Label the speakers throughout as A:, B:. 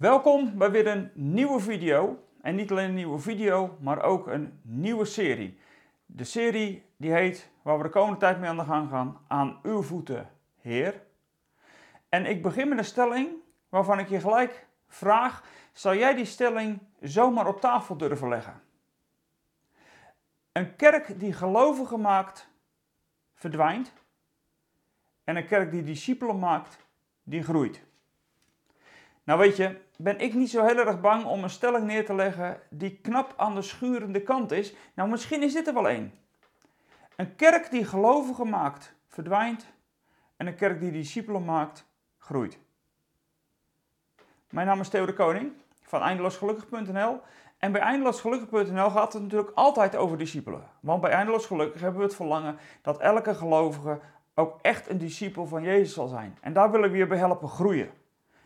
A: Welkom bij weer een nieuwe video. En niet alleen een nieuwe video, maar ook een nieuwe serie. De serie die heet, waar we de komende tijd mee aan de gang gaan, Aan uw voeten, Heer. En ik begin met een stelling waarvan ik je gelijk vraag, zou jij die stelling zomaar op tafel durven leggen? Een kerk die gelovigen maakt, verdwijnt. En een kerk die discipelen maakt, die groeit. Nou weet je, ben ik niet zo heel erg bang om een stelling neer te leggen die knap aan de schurende kant is. Nou, misschien is dit er wel één. Een kerk die gelovigen maakt, verdwijnt. En een kerk die discipelen maakt, groeit. Mijn naam is Theo de Koning van eindeloosgelukkig.nl. En bij eindeloosgelukkig.nl gaat het natuurlijk altijd over discipelen. Want bij Eindeloos Gelukkig hebben we het verlangen dat elke gelovige ook echt een discipel van Jezus zal zijn. En daar willen we je bij helpen groeien.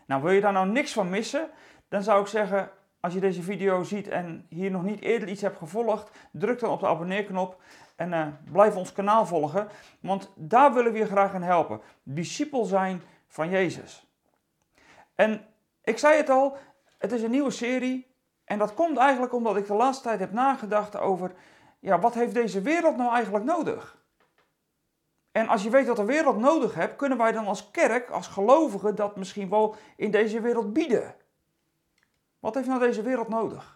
A: Nou, wil je daar nou niks van missen? Dan zou ik zeggen, als je deze video ziet en hier nog niet eerder iets hebt gevolgd, druk dan op de abonneerknop en uh, blijf ons kanaal volgen. Want daar willen we je graag in helpen. Discipel zijn van Jezus. En ik zei het al, het is een nieuwe serie. En dat komt eigenlijk omdat ik de laatste tijd heb nagedacht over, ja, wat heeft deze wereld nou eigenlijk nodig? En als je weet wat de wereld nodig heeft, kunnen wij dan als kerk, als gelovigen, dat misschien wel in deze wereld bieden. Wat heeft nou deze wereld nodig?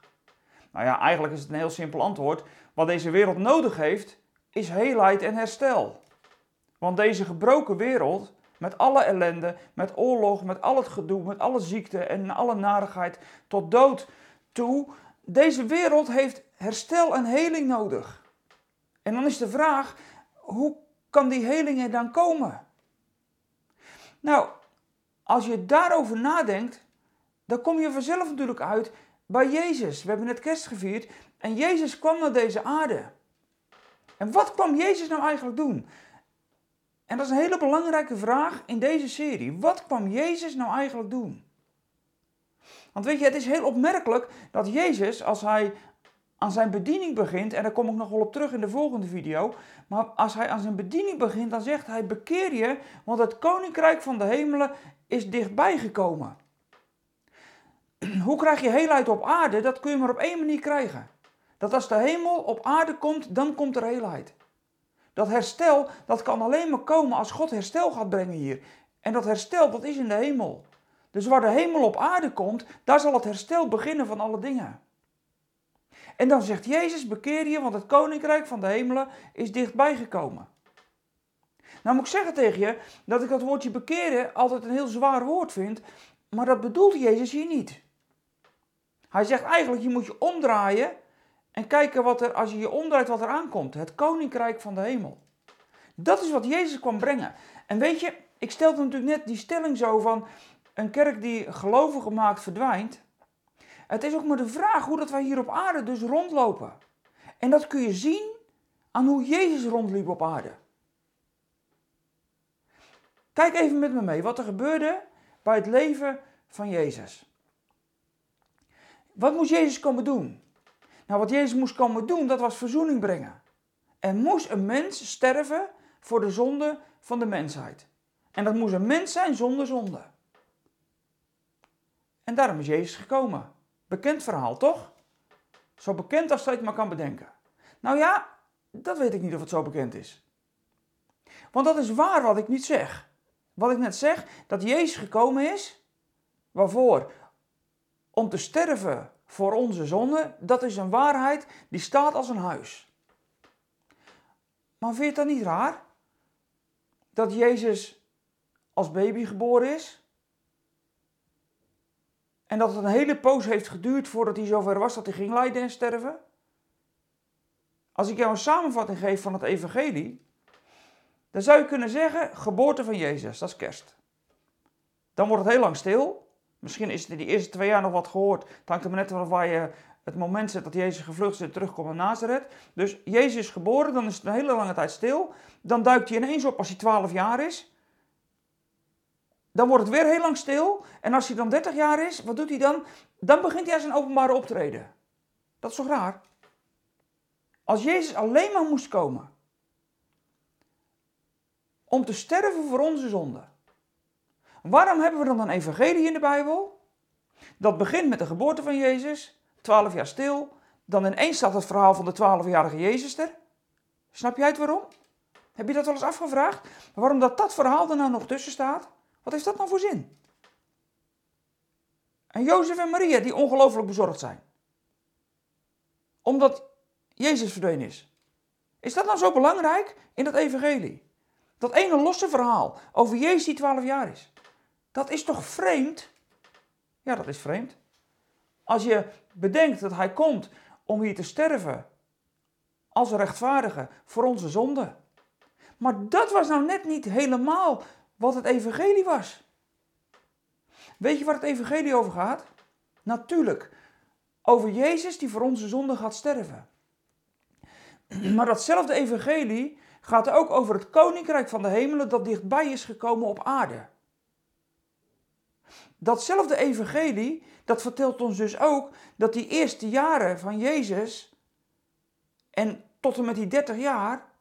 A: Nou ja, eigenlijk is het een heel simpel antwoord. Wat deze wereld nodig heeft, is heelheid en herstel. Want deze gebroken wereld, met alle ellende, met oorlog, met al het gedoe, met alle ziekte en alle narigheid tot dood toe, deze wereld heeft herstel en heling nodig. En dan is de vraag, hoe kan die heling er dan komen? Nou, als je daarover nadenkt, dan kom je vanzelf natuurlijk uit bij Jezus. We hebben net kerst gevierd en Jezus kwam naar deze aarde. En wat kwam Jezus nou eigenlijk doen? En dat is een hele belangrijke vraag in deze serie. Wat kwam Jezus nou eigenlijk doen? Want weet je, het is heel opmerkelijk dat Jezus, als hij aan zijn bediening begint, en daar kom ik nog wel op terug in de volgende video, maar als hij aan zijn bediening begint, dan zegt hij: Bekeer je, want het koninkrijk van de hemelen is dichtbij gekomen. Hoe krijg je heelheid op aarde? Dat kun je maar op één manier krijgen. Dat als de hemel op aarde komt, dan komt er heelheid. Dat herstel, dat kan alleen maar komen als God herstel gaat brengen hier. En dat herstel, dat is in de hemel. Dus waar de hemel op aarde komt, daar zal het herstel beginnen van alle dingen. En dan zegt Jezus, bekeer je, want het koninkrijk van de hemelen is dichtbij gekomen. Nou moet ik zeggen tegen je dat ik dat woordje bekeren altijd een heel zwaar woord vind, maar dat bedoelt Jezus hier niet. Hij zegt eigenlijk, je moet je omdraaien en kijken wat er, als je je omdraait, wat er aankomt. Het koninkrijk van de hemel. Dat is wat Jezus kwam brengen. En weet je, ik stelde natuurlijk net die stelling zo van een kerk die gelovigen maakt verdwijnt. Het is ook maar de vraag hoe dat wij hier op aarde dus rondlopen. En dat kun je zien aan hoe Jezus rondliep op aarde. Kijk even met me mee wat er gebeurde bij het leven van Jezus. Wat moest Jezus komen doen? Nou, wat Jezus moest komen doen, dat was verzoening brengen. Er moest een mens sterven voor de zonde van de mensheid. En dat moest een mens zijn zonder zonde. En daarom is Jezus gekomen. Bekend verhaal, toch? Zo bekend als je maar kan bedenken. Nou ja, dat weet ik niet of het zo bekend is. Want dat is waar wat ik niet zeg. Wat ik net zeg, dat Jezus gekomen is. Waarvoor? Om te sterven voor onze zonde, dat is een waarheid die staat als een huis. Maar vind je het dan niet raar? Dat Jezus als baby geboren is? En dat het een hele poos heeft geduurd voordat hij zover was dat hij ging lijden en sterven? Als ik jou een samenvatting geef van het evangelie, dan zou je kunnen zeggen, geboorte van Jezus, dat is kerst. Dan wordt het heel lang stil. Misschien is het in die eerste twee jaar nog wat gehoord. Het hangt er maar net vanaf waar je het moment zet dat Jezus gevlucht is en terugkomt naar Nazareth. Dus Jezus is geboren, dan is het een hele lange tijd stil. Dan duikt hij ineens op als hij 12 jaar is. Dan wordt het weer heel lang stil. En als hij dan 30 jaar is, wat doet hij dan? Dan begint hij zijn openbare optreden. Dat is toch raar? Als Jezus alleen maar moest komen om te sterven voor onze zonde. Waarom hebben we dan een evangelie in de Bijbel? Dat begint met de geboorte van Jezus, 12 jaar stil. Dan ineens staat het verhaal van de 12-jarige Jezus er. Snap jij het waarom? Heb je dat wel eens afgevraagd? Waarom dat dat verhaal er nou nog tussen staat? Wat heeft dat nou voor zin? En Jozef en Maria die ongelooflijk bezorgd zijn. Omdat Jezus verdwenen is. Is dat nou zo belangrijk in dat evangelie? Dat ene losse verhaal over Jezus die 12 jaar is. Dat is toch vreemd? Ja, dat is vreemd. Als je bedenkt dat hij komt om hier te sterven als rechtvaardige voor onze zonde. Maar dat was nou net niet helemaal wat het evangelie was. Weet je waar het evangelie over gaat? Natuurlijk, over Jezus die voor onze zonde gaat sterven. Maar datzelfde evangelie gaat ook over het koninkrijk van de hemelen dat dichtbij is gekomen op aarde. Datzelfde evangelie, dat vertelt ons dus ook dat die eerste jaren van Jezus en tot en met die 30 jaar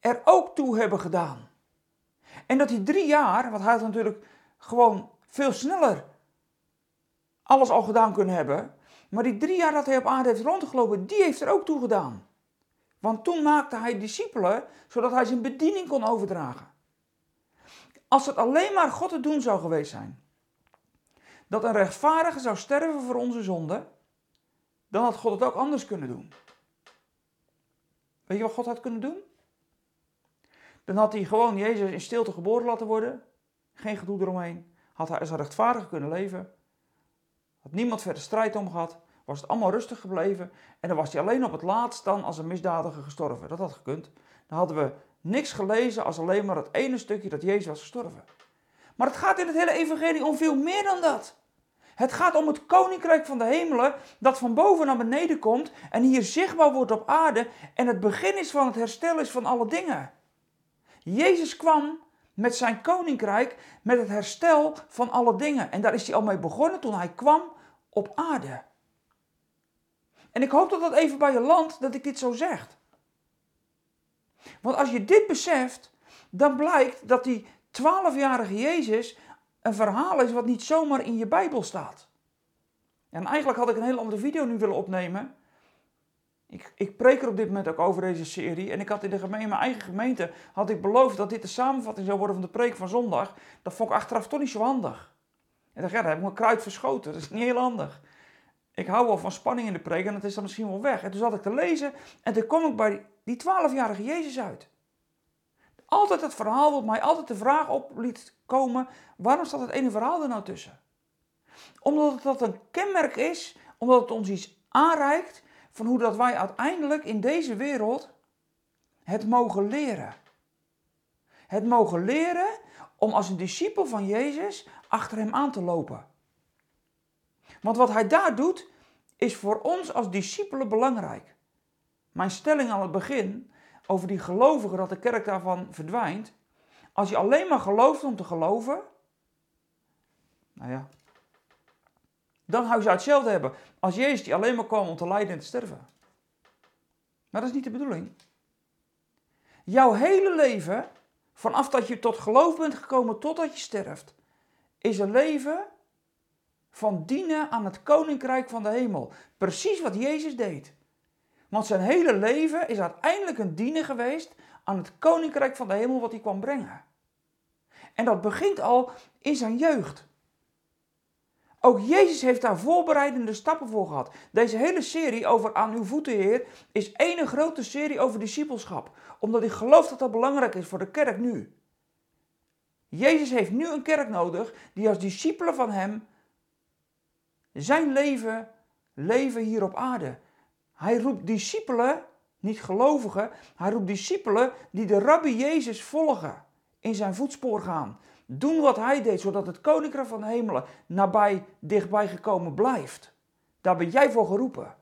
A: er ook toe hebben gedaan. En dat die drie jaar, wat hij had natuurlijk gewoon veel sneller alles al gedaan kunnen hebben, maar die drie jaar dat hij op aarde heeft rondgelopen, die heeft er ook toe gedaan. Want toen maakte hij discipelen, zodat hij zijn bediening kon overdragen. Als het alleen maar God te doen zou geweest zijn, dat een rechtvaardige zou sterven voor onze zonde, dan had God het ook anders kunnen doen. Weet je wat God had kunnen doen? Dan had hij gewoon Jezus in stilte geboren laten worden. Geen gedoe eromheen. Had hij als een rechtvaardige kunnen leven. Had niemand verder strijd om gehad. Was het allemaal rustig gebleven. En dan was hij alleen op het laatst dan als een misdadiger gestorven. Dat had gekund. Dan hadden we niks gelezen als alleen maar het ene stukje dat Jezus was gestorven. Maar het gaat in het hele evangelie om veel meer dan dat. Het gaat om het koninkrijk van de hemelen dat van boven naar beneden komt en hier zichtbaar wordt op aarde en het begin is van het herstel is van alle dingen. Jezus kwam met zijn koninkrijk, met het herstel van alle dingen. En daar is hij al mee begonnen toen hij kwam op aarde. En ik hoop dat dat even bij je landt dat ik dit zo zeg. Want als je dit beseft, dan blijkt dat die 12-jarige Jezus een verhaal is wat niet zomaar in je Bijbel staat. En eigenlijk had ik een hele andere video nu willen opnemen. Ik, ik preek er op dit moment ook over deze serie. En ik had in, de gemeente, in mijn eigen gemeente had ik beloofd dat dit de samenvatting zou worden van de preek van zondag. Dat vond ik achteraf toch niet zo handig. En dacht, ja, daar heb ik mijn kruid verschoten. Dat is niet heel handig. Ik hou wel van spanning in de preek en dat is dan misschien wel weg. En toen zat ik te lezen en toen kom ik bij die 12-jarige Jezus uit altijd het verhaal wat mij altijd de vraag op liet komen: waarom staat het ene verhaal er nou tussen? Omdat het dat een kenmerk is, omdat het ons iets aanreikt van hoe dat wij uiteindelijk in deze wereld het mogen leren. Het mogen leren om als een discipel van Jezus achter hem aan te lopen. Want wat hij daar doet, is voor ons als discipelen belangrijk. Mijn stelling aan het begin over die gelovigen, dat de kerk daarvan verdwijnt. Als je alleen maar gelooft om te geloven, nou ja, dan zou je hetzelfde hebben als Jezus die alleen maar kwam om te lijden en te sterven. Maar dat is niet de bedoeling. Jouw hele leven, vanaf dat je tot geloof bent gekomen totdat je sterft, is een leven van dienen aan het koninkrijk van de hemel. Precies wat Jezus deed. Want zijn hele leven is uiteindelijk een dienen geweest aan het koninkrijk van de hemel wat hij kwam brengen. En dat begint al in zijn jeugd. Ook Jezus heeft daar voorbereidende stappen voor gehad. Deze hele serie over aan uw voeten, Heer, is één grote serie over discipelschap. Omdat ik geloof dat dat belangrijk is voor de kerk nu. Jezus heeft nu een kerk nodig die als discipelen van hem zijn leven leven hier op aarde. Hij roept discipelen, niet gelovigen, hij roept discipelen die de rabbi Jezus volgen, in zijn voetspoor gaan. Doen wat hij deed, zodat het koninkrijk van de hemelen nabij, dichtbij gekomen blijft. Daar ben jij voor geroepen.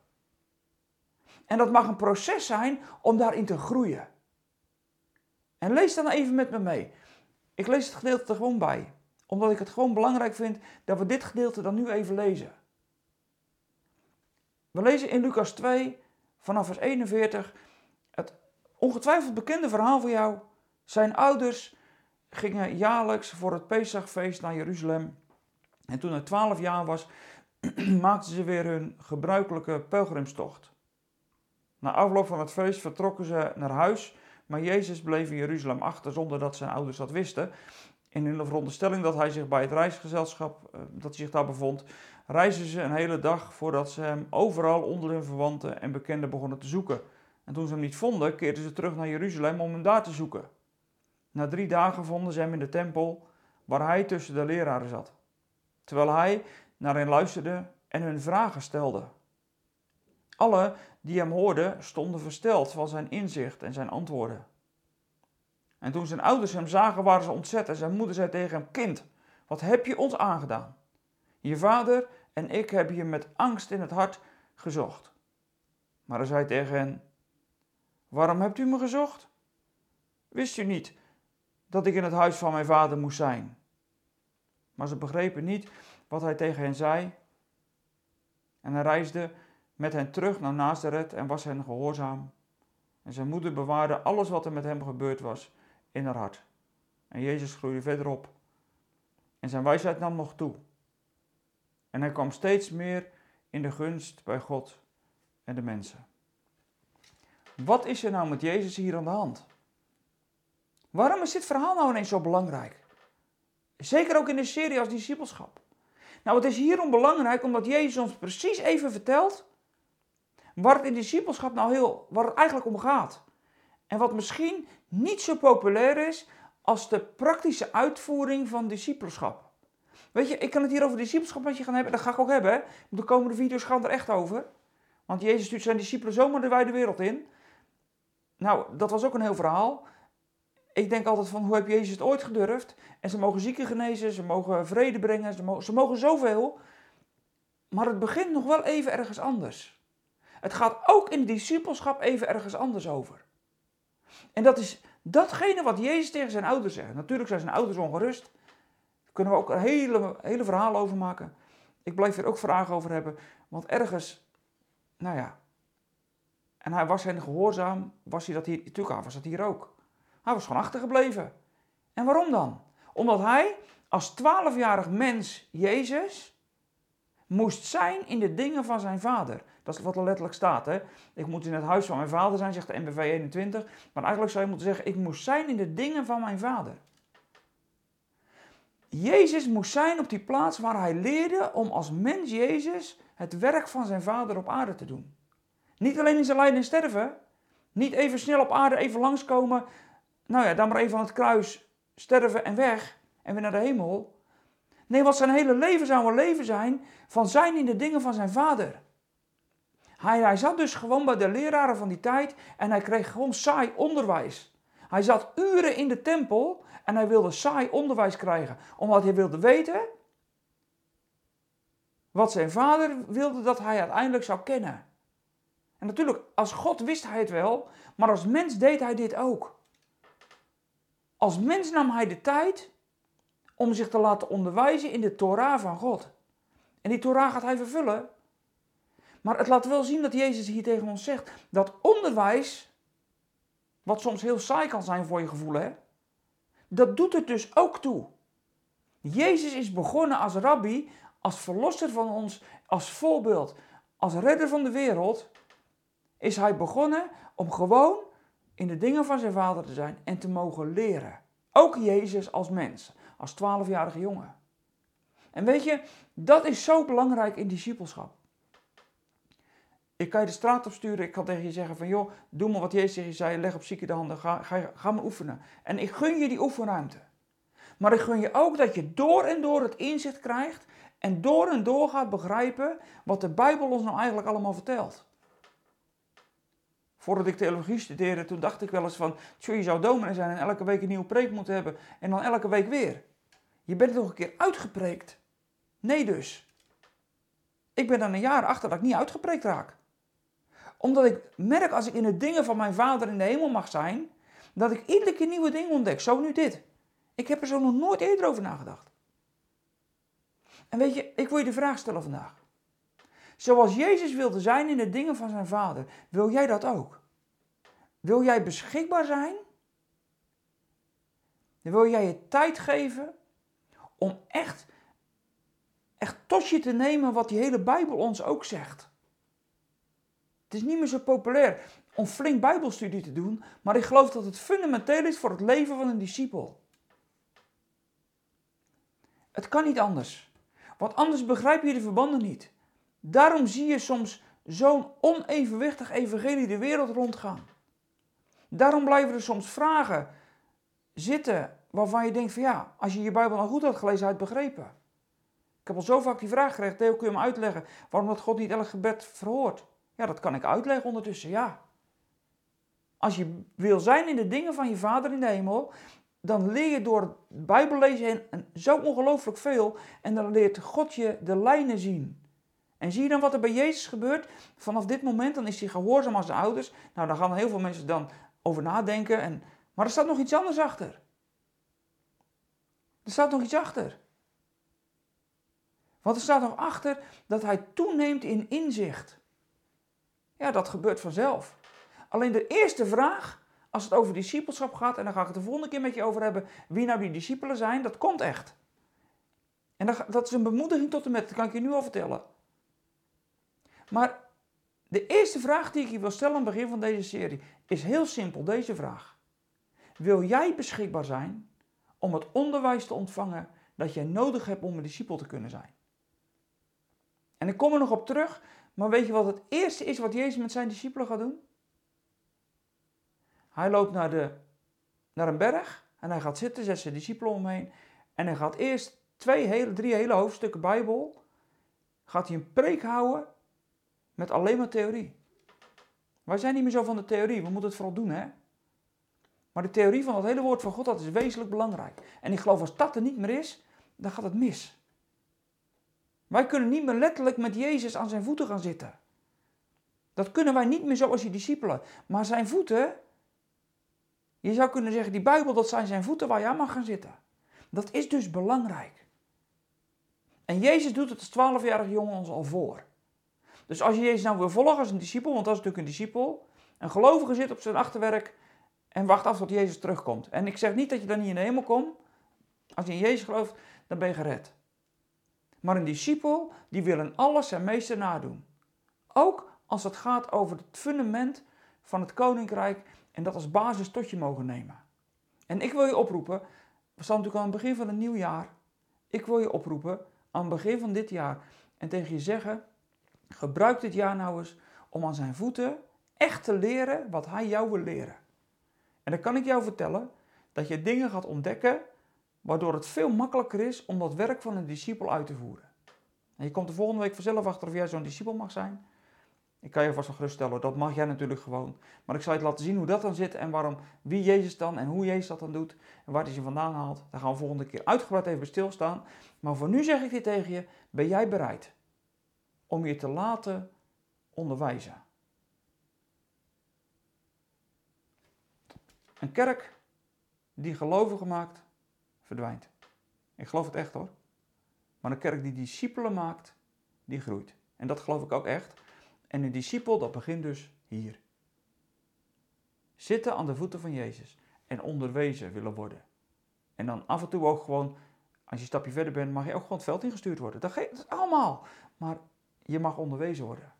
A: En dat mag een proces zijn om daarin te groeien. En lees dan even met me mee. Ik lees het gedeelte er gewoon bij, omdat ik het gewoon belangrijk vind dat we dit gedeelte dan nu even lezen. We lezen in Lucas 2 vanaf vers 41 het ongetwijfeld bekende verhaal voor jou. Zijn ouders gingen jaarlijks voor het Pesachfeest naar Jeruzalem. En toen hij 12 jaar was, maakten ze weer hun gebruikelijke pelgrimstocht. Na afloop van het feest vertrokken ze naar huis, maar Jezus bleef in Jeruzalem achter zonder dat zijn ouders dat wisten. En in de veronderstelling dat hij zich bij het reisgezelschap eh, dat zich daar bevond, reisden ze een hele dag voordat ze hem overal onder hun verwanten en bekenden begonnen te zoeken. En toen ze hem niet vonden, keerden ze terug naar Jeruzalem om hem daar te zoeken. Na drie dagen vonden ze hem in de tempel, waar hij tussen de leraren zat, terwijl hij naar hen luisterde en hun vragen stelde. Alle die hem hoorden stonden versteld van zijn inzicht en zijn antwoorden. En toen zijn ouders hem zagen, waren ze ontzet en zijn moeder zei tegen hem: Kind, wat heb je ons aangedaan? Je vader en ik hebben je met angst in het hart gezocht. Maar hij zei tegen hen: Waarom hebt u me gezocht? Wist u niet dat ik in het huis van mijn vader moest zijn? Maar ze begrepen niet wat hij tegen hen zei. En hij reisde met hen terug naar Nazareth en was hen gehoorzaam. En zijn moeder bewaarde alles wat er met hem gebeurd was in haar hart. En Jezus groeide verder op. En zijn wijsheid nam nog toe. En hij kwam steeds meer in de gunst bij God en de mensen. Wat is er nou met Jezus hier aan de hand? Waarom is dit verhaal nou ineens zo belangrijk? Zeker ook in de serie als discipelschap. Nou, het is hierom belangrijk omdat Jezus ons precies even vertelt waar het in discipelschap nou heel, waar het eigenlijk om gaat. En wat misschien niet zo populair is als de praktische uitvoering van discipelschap. Weet je, ik kan het hier over discipelschap met je gaan hebben, dat ga ik ook hebben. De komende video's gaan er echt over. Want Jezus stuurt zijn discipelen zomaar de wijde wereld in. Nou, dat was ook een heel verhaal. Ik denk altijd van, hoe heb Jezus het ooit gedurfd? En ze mogen zieken genezen, ze mogen vrede brengen, ze mogen, ze mogen zoveel. Maar het begint nog wel even ergens anders. Het gaat ook in de discipelschap even ergens anders over. En dat is datgene wat Jezus tegen zijn ouders zegt. Natuurlijk zijn zijn ouders ongerust. Daar kunnen we ook een hele, hele verhaal over maken. Ik blijf er ook vragen over hebben. Want ergens, nou ja. En hij was hen gehoorzaam. Was hij dat hier? Natuurlijk, was dat hier ook. Hij was gewoon achtergebleven. En waarom dan? Omdat hij als twaalfjarig mens, Jezus, moest zijn in de dingen van zijn vader. Dat is wat er letterlijk staat. Hè? Ik moet in het huis van mijn vader zijn, zegt de NBV 21. Maar eigenlijk zou je moeten zeggen, ik moest zijn in de dingen van mijn vader. Jezus moest zijn op die plaats waar hij leerde om als mens Jezus het werk van zijn vader op aarde te doen. Niet alleen in zijn lijden en sterven. Niet even snel op aarde, even langskomen. Nou ja, dan maar even aan het kruis sterven en weg. En weer naar de hemel. Nee, wat zijn hele leven zou een leven zijn van zijn in de dingen van zijn vader. Hij, hij zat dus gewoon bij de leraren van die tijd en hij kreeg gewoon saai onderwijs. Hij zat uren in de tempel en hij wilde saai onderwijs krijgen, omdat hij wilde weten wat zijn vader wilde dat hij uiteindelijk zou kennen. En natuurlijk, als God wist hij het wel, maar als mens deed hij dit ook. Als mens nam hij de tijd om zich te laten onderwijzen in de Torah van God. En die Torah gaat hij vervullen. Maar het laat wel zien dat Jezus hier tegen ons zegt dat onderwijs, wat soms heel saai kan zijn voor je gevoel, hè, dat doet het dus ook toe. Jezus is begonnen als rabbi, als verlosser van ons, als voorbeeld, als redder van de wereld. Is hij begonnen om gewoon in de dingen van zijn vader te zijn en te mogen leren. Ook Jezus als mens, als twaalfjarige jongen. En weet je, dat is zo belangrijk in discipelschap. Ik kan je de straat opsturen. Ik kan tegen je zeggen van joh, doe maar wat Jezus tegen je zei. Leg op zieke de handen. Ga, ga, ga oefenen. En ik gun je die oefenruimte. Maar ik gun je ook dat je door en door het inzicht krijgt. En door en door gaat begrijpen wat de Bijbel ons nou eigenlijk allemaal vertelt. Voordat ik theologie studeerde, toen dacht ik wel eens van... Tjoh, je zou dominee zijn en elke week een nieuwe preek moeten hebben. En dan elke week weer. Je bent nog een keer uitgepreekt. Nee dus. Ik ben dan een jaar achter dat ik niet uitgepreekt raak omdat ik merk als ik in de dingen van mijn vader in de hemel mag zijn, dat ik iedere keer nieuwe dingen ontdek. Zo nu dit. Ik heb er zo nog nooit eerder over nagedacht. En weet je, ik wil je de vraag stellen vandaag. Zoals Jezus wilde zijn in de dingen van zijn vader, wil jij dat ook? Wil jij beschikbaar zijn? Wil jij je tijd geven om echt echt tot je te nemen wat die hele Bijbel ons ook zegt. Het is niet meer zo populair om flink Bijbelstudie te doen, maar ik geloof dat het fundamenteel is voor het leven van een discipel. Het kan niet anders, want anders begrijp je de verbanden niet. Daarom zie je soms zo'n onevenwichtig evangelie de wereld rondgaan. Daarom blijven er soms vragen zitten waarvan je denkt van ja, als je je Bijbel nou goed had gelezen, had je begrepen. Ik heb al zo vaak die vraag gekregen, Theo, kun je me uitleggen waarom dat God niet elk gebed verhoort? Ja, dat kan ik uitleggen ondertussen, ja. Als je wil zijn in de dingen van je Vader in de hemel, dan leer je door het Bijbellezen en zo ongelooflijk veel en dan leert God je de lijnen zien. En zie je dan wat er bij Jezus gebeurt? Vanaf dit moment dan is hij gehoorzaam als zijn ouders. Nou, daar gaan heel veel mensen dan over nadenken. En, maar er staat nog iets anders achter. Er staat nog iets achter. Want er staat nog achter dat hij toeneemt in inzicht. Ja, dat gebeurt vanzelf. Alleen de eerste vraag, als het over discipelschap gaat, en daar ga ik het de volgende keer met je over hebben, wie nou die discipelen zijn, dat komt echt. En dat is een bemoediging tot en met, dat kan ik je nu al vertellen. Maar de eerste vraag die ik je wil stellen aan het begin van deze serie is heel simpel, deze vraag. Wil jij beschikbaar zijn om het onderwijs te ontvangen dat jij nodig hebt om een discipel te kunnen zijn? En ik kom er nog op terug, maar weet je wat het eerste is wat Jezus met zijn discipelen gaat doen? Hij loopt naar, de, naar een berg en hij gaat zitten, zet zijn discipelen omheen. En hij gaat eerst twee hele, drie hele hoofdstukken Bijbel, gaat hij een preek houden met alleen maar theorie. Wij zijn niet meer zo van de theorie, we moeten het vooral doen hè. Maar de theorie van het hele woord van God, dat is wezenlijk belangrijk. En ik geloof als dat er niet meer is, dan gaat het mis. Wij kunnen niet meer letterlijk met Jezus aan zijn voeten gaan zitten. Dat kunnen wij niet meer zoals die discipelen. Maar zijn voeten, je zou kunnen zeggen, die Bijbel, dat zijn zijn voeten waar je aan mag gaan zitten. Dat is dus belangrijk. En Jezus doet het als twaalfjarige jongen ons al voor. Dus als je Jezus nou wil volgen als een discipel, want dat is natuurlijk een discipel, een gelovige zit op zijn achterwerk en wacht af tot Jezus terugkomt. En ik zeg niet dat je dan niet in de hemel komt. Als je in Jezus gelooft, dan ben je gered. Maar een discipel, die wil in alles zijn meester nadoen. Ook als het gaat over het fundament van het koninkrijk en dat als basis tot je mogen nemen. En ik wil je oproepen, we staan natuurlijk aan het begin van een nieuw jaar. Ik wil je oproepen aan het begin van dit jaar en tegen je zeggen, gebruik dit jaar nou eens om aan zijn voeten echt te leren wat hij jou wil leren. En dan kan ik jou vertellen dat je dingen gaat ontdekken waardoor het veel makkelijker is om dat werk van een discipel uit te voeren. En je komt de volgende week vanzelf achter of jij zo'n discipel mag zijn. Ik kan je vast wel geruststellen, dat mag jij natuurlijk gewoon. Maar ik zal je laten zien hoe dat dan zit en waarom, wie Jezus dan en hoe Jezus dat dan doet en waar hij ze vandaan haalt. Daar gaan we volgende keer uitgebreid even stilstaan. Maar voor nu zeg ik dit tegen je, ben jij bereid om je te laten onderwijzen? Een kerk die gelovigen maakt, verdwijnt. Ik geloof het echt hoor. Maar een kerk die discipelen maakt, die groeit. En dat geloof ik ook echt. En een discipel, dat begint dus hier. Zitten aan de voeten van Jezus en onderwezen willen worden. En dan af en toe ook gewoon, als je een stapje verder bent, mag je ook gewoon het veld ingestuurd worden. Dat geeft allemaal. Maar je mag onderwezen worden.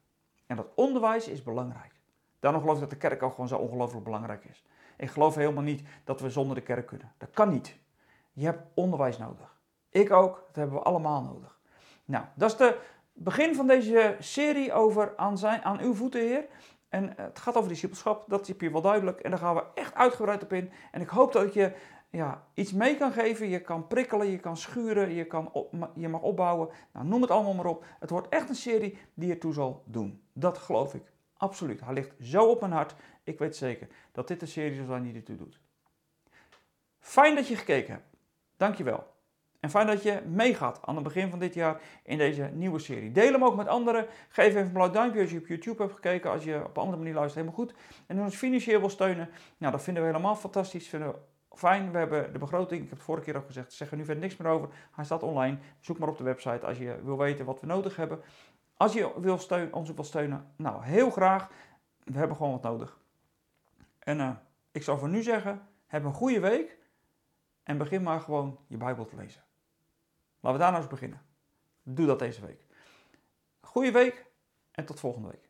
A: En dat onderwijs is belangrijk. Daarom geloof ik dat de kerk ook gewoon zo ongelooflijk belangrijk is. Ik geloof helemaal niet dat we zonder de kerk kunnen. Dat kan niet. Je hebt onderwijs nodig. Ik ook, dat hebben we allemaal nodig. Nou, dat is het begin van deze serie over aan, zijn, aan uw voeten, Heer. En het gaat over discipelschap, dat is je wel duidelijk. En daar gaan we echt uitgebreid op in. En ik hoop dat je ja, iets mee kan geven. Je kan prikkelen, je kan schuren, je, kan je mag opbouwen. Nou, noem het allemaal maar op. Het wordt echt een serie die ertoe zal doen. Dat geloof ik. Absoluut. Hij ligt zo op mijn hart. Ik weet zeker dat dit een serie zal zijn die ertoe doet. Fijn dat je gekeken hebt. Dankjewel. En fijn dat je meegaat aan het begin van dit jaar in deze nieuwe serie. Deel hem ook met anderen. Geef even een blauw duimpje als je op YouTube hebt gekeken. Als je op een andere manier luistert, helemaal goed. En als je financieel wil steunen, nou, dat vinden we helemaal fantastisch. Vinden we fijn. We hebben de begroting, ik heb het vorige keer ook gezegd, zeggen nu verder niks meer over. Hij staat online. Zoek maar op de website als je wil weten wat we nodig hebben. Als je wil steunen, ons wil steunen, nou heel graag. We hebben gewoon wat nodig. En uh, ik zou voor nu zeggen, heb een goede week en begin maar gewoon je Bijbel te lezen. Laten we daar nou eens beginnen. Doe dat deze week. Goeie week en tot volgende week.